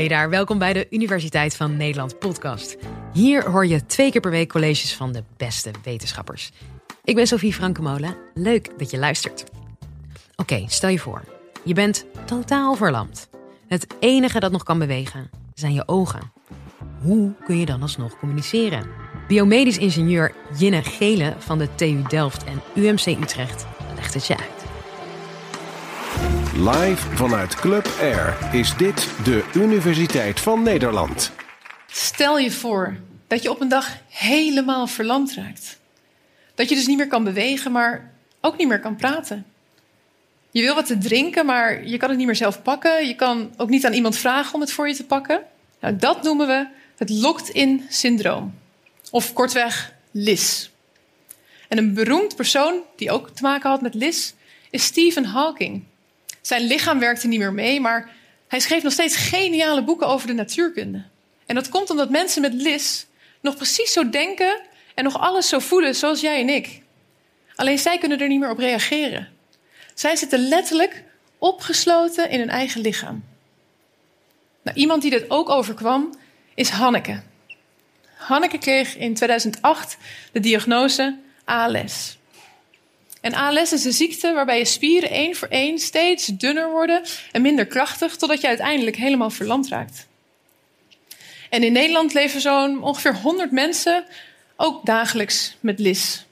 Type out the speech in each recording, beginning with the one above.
Hey daar, welkom bij de Universiteit van Nederland podcast. Hier hoor je twee keer per week colleges van de beste wetenschappers. Ik ben Sophie Frankemolen. Leuk dat je luistert. Oké, stel je voor, je bent totaal verlamd. Het enige dat nog kan bewegen zijn je ogen. Hoe kun je dan alsnog communiceren? Biomedisch ingenieur Jinne Gele van de TU Delft en UMC Utrecht legt het je uit. Live vanuit Club Air is dit de Universiteit van Nederland. Stel je voor dat je op een dag helemaal verlamd raakt. Dat je dus niet meer kan bewegen, maar ook niet meer kan praten. Je wil wat te drinken, maar je kan het niet meer zelf pakken. Je kan ook niet aan iemand vragen om het voor je te pakken. Nou, dat noemen we het locked-in syndroom. Of kortweg LIS. En een beroemd persoon die ook te maken had met LIS is Stephen Hawking. Zijn lichaam werkte niet meer mee, maar hij schreef nog steeds geniale boeken over de natuurkunde. En dat komt omdat mensen met LIS nog precies zo denken en nog alles zo voelen zoals jij en ik. Alleen zij kunnen er niet meer op reageren. Zij zitten letterlijk opgesloten in hun eigen lichaam. Nou, iemand die dit ook overkwam is Hanneke. Hanneke kreeg in 2008 de diagnose ALS. En ALS is een ziekte waarbij je spieren één voor één steeds dunner worden en minder krachtig, totdat je uiteindelijk helemaal verlamd raakt. En in Nederland leven zo'n ongeveer 100 mensen ook dagelijks met LIS.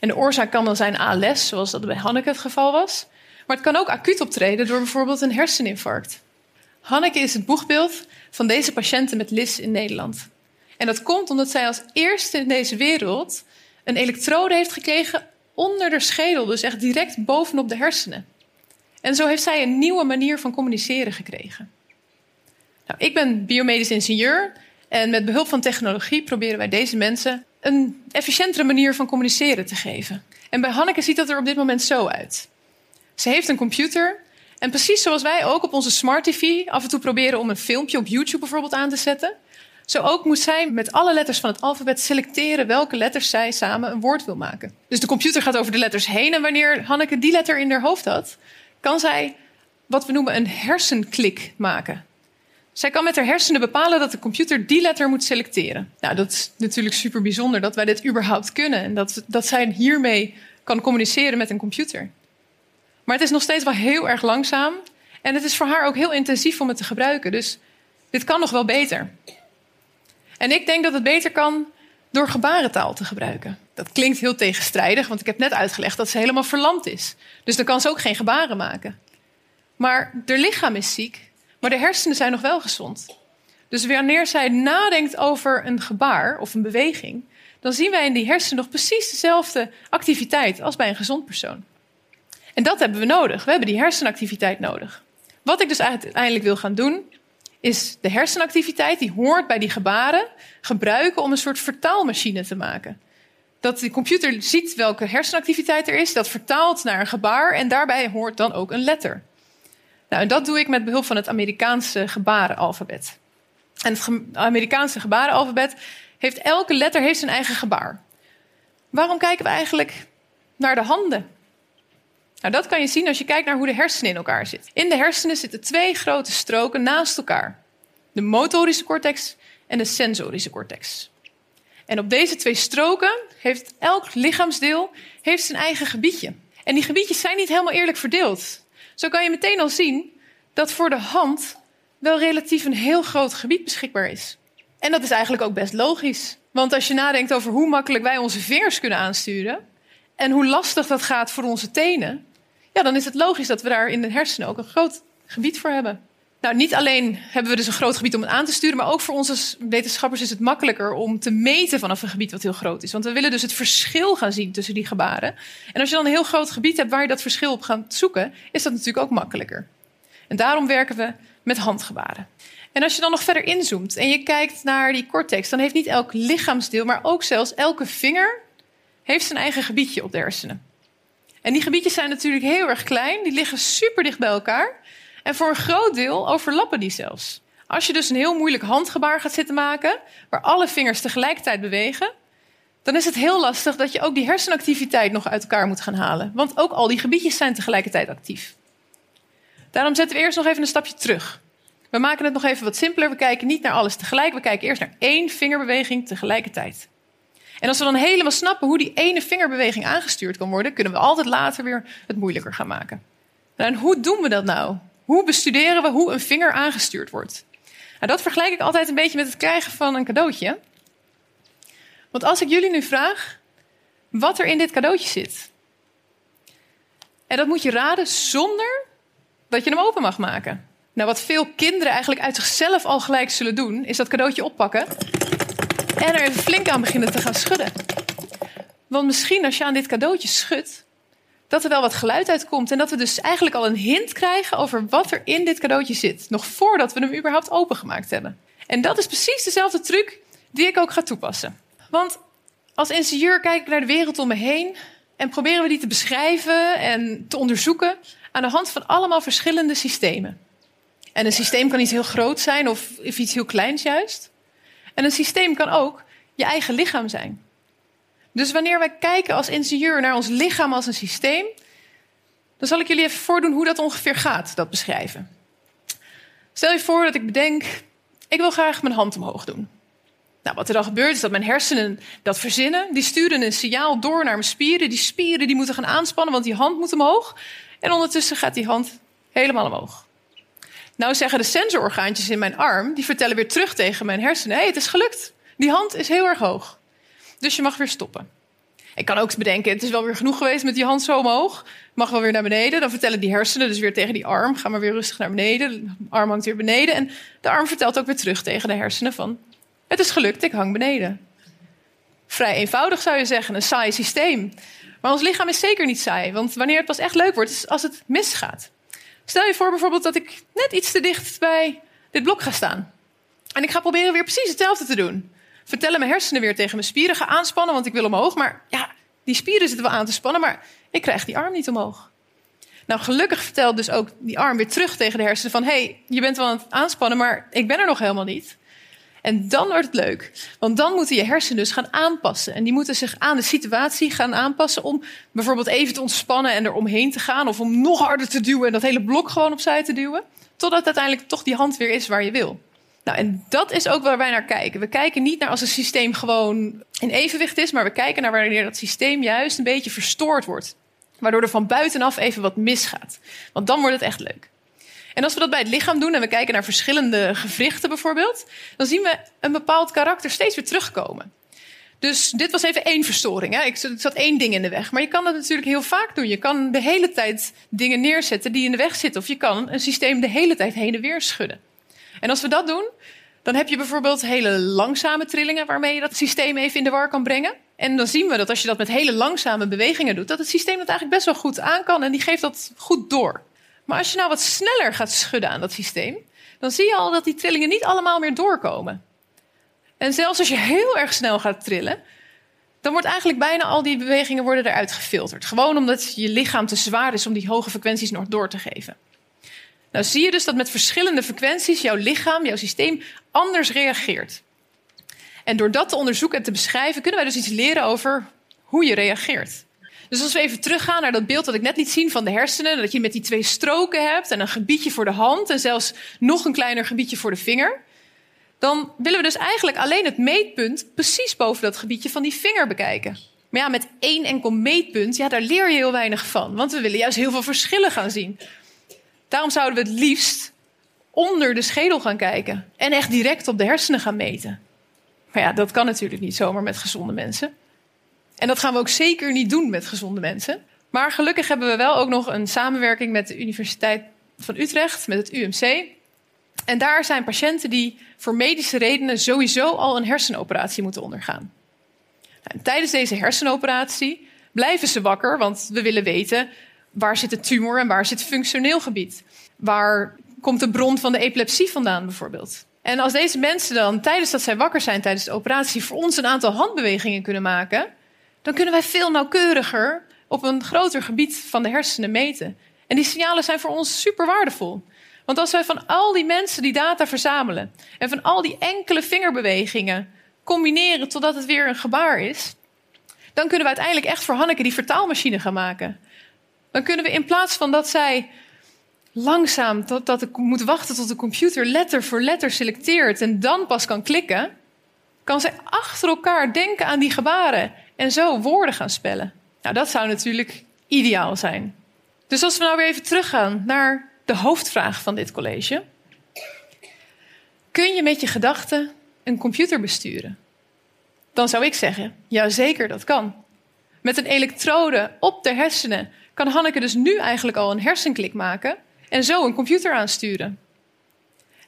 En de oorzaak kan wel zijn ALS, zoals dat bij Hanneke het geval was. Maar het kan ook acuut optreden door bijvoorbeeld een herseninfarct. Hanneke is het boegbeeld van deze patiënten met LIS in Nederland. En dat komt omdat zij als eerste in deze wereld een elektrode heeft gekregen onder de schedel, dus echt direct bovenop de hersenen. En zo heeft zij een nieuwe manier van communiceren gekregen. Nou, ik ben biomedisch ingenieur en met behulp van technologie proberen wij deze mensen een efficiëntere manier van communiceren te geven. En bij Hanneke ziet dat er op dit moment zo uit. Ze heeft een computer en precies zoals wij ook op onze smart TV af en toe proberen om een filmpje op YouTube bijvoorbeeld aan te zetten, zo ook moet zij met alle letters van het alfabet selecteren welke letters zij samen een woord wil maken. Dus de computer gaat over de letters heen en wanneer Hanneke die letter in haar hoofd had, kan zij wat we noemen een hersenklik maken. Zij kan met haar hersenen bepalen dat de computer die letter moet selecteren. Nou, dat is natuurlijk super bijzonder dat wij dit überhaupt kunnen en dat, dat zij hiermee kan communiceren met een computer. Maar het is nog steeds wel heel erg langzaam en het is voor haar ook heel intensief om het te gebruiken. Dus dit kan nog wel beter. En ik denk dat het beter kan door gebarentaal te gebruiken. Dat klinkt heel tegenstrijdig, want ik heb net uitgelegd dat ze helemaal verlamd is. Dus dan kan ze ook geen gebaren maken. Maar haar lichaam is ziek, maar de hersenen zijn nog wel gezond. Dus wanneer zij nadenkt over een gebaar of een beweging, dan zien wij in die hersenen nog precies dezelfde activiteit als bij een gezond persoon. En dat hebben we nodig. We hebben die hersenactiviteit nodig. Wat ik dus uiteindelijk wil gaan doen, is de hersenactiviteit, die hoort bij die gebaren, gebruiken om een soort vertaalmachine te maken. Dat de computer ziet welke hersenactiviteit er is, dat vertaalt naar een gebaar en daarbij hoort dan ook een letter. Nou, en dat doe ik met behulp van het Amerikaanse gebarenalfabet. En het Amerikaanse gebarenalfabet heeft elke letter heeft zijn eigen gebaar. Waarom kijken we eigenlijk naar de handen? Nou, dat kan je zien als je kijkt naar hoe de hersenen in elkaar zitten. In de hersenen zitten twee grote stroken naast elkaar. De motorische cortex en de sensorische cortex. En op deze twee stroken heeft elk lichaamsdeel heeft zijn eigen gebiedje. En die gebiedjes zijn niet helemaal eerlijk verdeeld. Zo kan je meteen al zien dat voor de hand wel relatief een heel groot gebied beschikbaar is. En dat is eigenlijk ook best logisch. Want als je nadenkt over hoe makkelijk wij onze vingers kunnen aansturen en hoe lastig dat gaat voor onze tenen, ja, dan is het logisch dat we daar in de hersenen ook een groot gebied voor hebben. Nou, niet alleen hebben we dus een groot gebied om het aan te sturen, maar ook voor onze wetenschappers is het makkelijker om te meten vanaf een gebied wat heel groot is. Want we willen dus het verschil gaan zien tussen die gebaren. En als je dan een heel groot gebied hebt waar je dat verschil op gaat zoeken, is dat natuurlijk ook makkelijker. En daarom werken we met handgebaren. En als je dan nog verder inzoomt en je kijkt naar die cortex, dan heeft niet elk lichaamsdeel, maar ook zelfs elke vinger heeft zijn eigen gebiedje op de hersenen. En die gebiedjes zijn natuurlijk heel erg klein, die liggen super dicht bij elkaar. En voor een groot deel overlappen die zelfs. Als je dus een heel moeilijk handgebaar gaat zitten maken, waar alle vingers tegelijkertijd bewegen, dan is het heel lastig dat je ook die hersenactiviteit nog uit elkaar moet gaan halen. Want ook al die gebiedjes zijn tegelijkertijd actief. Daarom zetten we eerst nog even een stapje terug. We maken het nog even wat simpeler. We kijken niet naar alles tegelijk. We kijken eerst naar één vingerbeweging tegelijkertijd. En als we dan helemaal snappen hoe die ene vingerbeweging aangestuurd kan worden, kunnen we altijd later weer het moeilijker gaan maken. Nou, en hoe doen we dat nou? Hoe bestuderen we hoe een vinger aangestuurd wordt? Nou, dat vergelijk ik altijd een beetje met het krijgen van een cadeautje. Want als ik jullie nu vraag wat er in dit cadeautje zit. En dat moet je raden zonder dat je hem open mag maken. Nou, wat veel kinderen eigenlijk uit zichzelf al gelijk zullen doen, is dat cadeautje oppakken en er flink aan beginnen te gaan schudden. Want misschien als je aan dit cadeautje schudt, dat er wel wat geluid uitkomt. En dat we dus eigenlijk al een hint krijgen over wat er in dit cadeautje zit. Nog voordat we hem überhaupt opengemaakt hebben. En dat is precies dezelfde truc die ik ook ga toepassen. Want als ingenieur kijk ik naar de wereld om me heen en proberen we die te beschrijven en te onderzoeken aan de hand van allemaal verschillende systemen. En een systeem kan iets heel groot zijn of iets heel kleins juist. En een systeem kan ook je eigen lichaam zijn. Dus wanneer wij kijken als ingenieur naar ons lichaam als een systeem, dan zal ik jullie even voordoen hoe dat ongeveer gaat, dat beschrijven. Stel je voor dat ik bedenk, ik wil graag mijn hand omhoog doen. Nou, wat er dan gebeurt is dat mijn hersenen dat verzinnen. Die sturen een signaal door naar mijn spieren. Die spieren die moeten gaan aanspannen, want die hand moet omhoog. En ondertussen gaat die hand helemaal omhoog. Nou zeggen de sensororgaantjes in mijn arm, die vertellen weer terug tegen mijn hersenen: hé, hey, het is gelukt. Die hand is heel erg hoog. Dus je mag weer stoppen. Ik kan ook bedenken, het is wel weer genoeg geweest met die hand zo omhoog. Mag wel weer naar beneden. Dan vertellen die hersenen dus weer tegen die arm, ga maar weer rustig naar beneden. De arm hangt weer beneden. En de arm vertelt ook weer terug tegen de hersenen van, het is gelukt, ik hang beneden. Vrij eenvoudig zou je zeggen, een saai systeem. Maar ons lichaam is zeker niet saai, want wanneer het pas echt leuk wordt, is als het misgaat. Stel je voor bijvoorbeeld dat ik net iets te dicht bij dit blok ga staan. En ik ga proberen weer precies hetzelfde te doen vertellen mijn hersenen weer tegen mijn spieren: ga aanspannen, want ik wil omhoog. Maar ja, die spieren zitten wel aan te spannen, maar ik krijg die arm niet omhoog. Nou, gelukkig vertelt dus ook die arm weer terug tegen de hersenen van... hé, hey, je bent wel aan het aanspannen, maar ik ben er nog helemaal niet. En dan wordt het leuk. Want dan moeten je hersenen dus gaan aanpassen. En die moeten zich aan de situatie gaan aanpassen... om bijvoorbeeld even te ontspannen en er omheen te gaan... of om nog harder te duwen en dat hele blok gewoon opzij te duwen... totdat uiteindelijk toch die hand weer is waar je wil. Nou, en dat is ook waar wij naar kijken. We kijken niet naar als een systeem gewoon in evenwicht is, maar we kijken naar wanneer dat systeem juist een beetje verstoord wordt. Waardoor er van buitenaf even wat misgaat. Want dan wordt het echt leuk. En als we dat bij het lichaam doen en we kijken naar verschillende gewrichten bijvoorbeeld, dan zien we een bepaald karakter steeds weer terugkomen. Dus dit was even één verstoring. Hè? Ik zat één ding in de weg. Maar je kan dat natuurlijk heel vaak doen. Je kan de hele tijd dingen neerzetten die in de weg zitten. Of je kan een systeem de hele tijd heen en weer schudden. En als we dat doen, dan heb je bijvoorbeeld hele langzame trillingen waarmee je dat systeem even in de war kan brengen. En dan zien we dat als je dat met hele langzame bewegingen doet, dat het systeem dat eigenlijk best wel goed aan kan en die geeft dat goed door. Maar als je nou wat sneller gaat schudden aan dat systeem, dan zie je al dat die trillingen niet allemaal meer doorkomen. En zelfs als je heel erg snel gaat trillen, dan wordt eigenlijk bijna al die bewegingen worden eruit gefilterd. Gewoon omdat je lichaam te zwaar is om die hoge frequenties nog door te geven. Nou zie je dus dat met verschillende frequenties jouw lichaam, jouw systeem anders reageert. En door dat te onderzoeken en te beschrijven, kunnen wij dus iets leren over hoe je reageert. Dus als we even teruggaan naar dat beeld dat ik net liet zien van de hersenen, dat je met die twee stroken hebt en een gebiedje voor de hand en zelfs nog een kleiner gebiedje voor de vinger, dan willen we dus eigenlijk alleen het meetpunt precies boven dat gebiedje van die vinger bekijken. Maar ja, met één enkel meetpunt, ja, daar leer je heel weinig van, want we willen juist heel veel verschillen gaan zien. Daarom zouden we het liefst onder de schedel gaan kijken en echt direct op de hersenen gaan meten. Maar ja, dat kan natuurlijk niet zomaar met gezonde mensen. En dat gaan we ook zeker niet doen met gezonde mensen. Maar gelukkig hebben we wel ook nog een samenwerking met de Universiteit van Utrecht, met het UMC. En daar zijn patiënten die voor medische redenen sowieso al een hersenoperatie moeten ondergaan. Nou, tijdens deze hersenoperatie blijven ze wakker, want we willen weten waar zit de tumor en waar zit het functioneel gebied? Waar komt de bron van de epilepsie vandaan bijvoorbeeld? En als deze mensen dan tijdens dat zij wakker zijn tijdens de operatie voor ons een aantal handbewegingen kunnen maken, dan kunnen wij veel nauwkeuriger op een groter gebied van de hersenen meten. En die signalen zijn voor ons super waardevol. Want als wij van al die mensen die data verzamelen en van al die enkele vingerbewegingen combineren totdat het weer een gebaar is, dan kunnen we uiteindelijk echt voor Hanneke die vertaalmachine gaan maken. Dan kunnen we in plaats van dat zij langzaam totdat ik moet wachten tot de computer letter voor letter selecteert en dan pas kan klikken, kan zij achter elkaar denken aan die gebaren en zo woorden gaan spellen. Nou, dat zou natuurlijk ideaal zijn. Dus als we nou weer even teruggaan naar de hoofdvraag van dit college. Kun je met je gedachten een computer besturen? Dan zou ik zeggen, ja zeker, dat kan. Met een elektrode op de hersenen kan Hanneke dus nu eigenlijk al een hersenklik maken en zo een computer aansturen.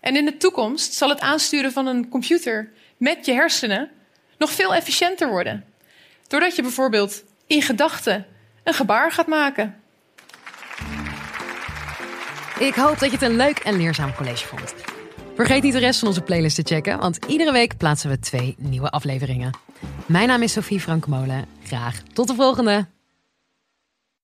En in de toekomst zal het aansturen van een computer met je hersenen nog veel efficiënter worden. Doordat je bijvoorbeeld in gedachten een gebaar gaat maken. Ik hoop dat je het een leuk en leerzaam college vond. Vergeet niet de rest van onze playlist te checken, want iedere week plaatsen we twee nieuwe afleveringen. Mijn naam is Sophie Frankmolen. Graag tot de volgende!